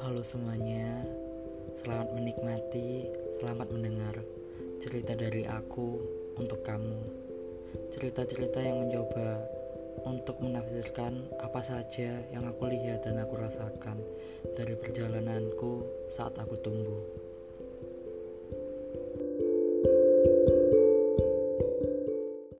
Halo semuanya, selamat menikmati, selamat mendengar cerita dari aku untuk kamu. Cerita-cerita yang mencoba untuk menafsirkan apa saja yang aku lihat dan aku rasakan dari perjalananku saat aku tumbuh.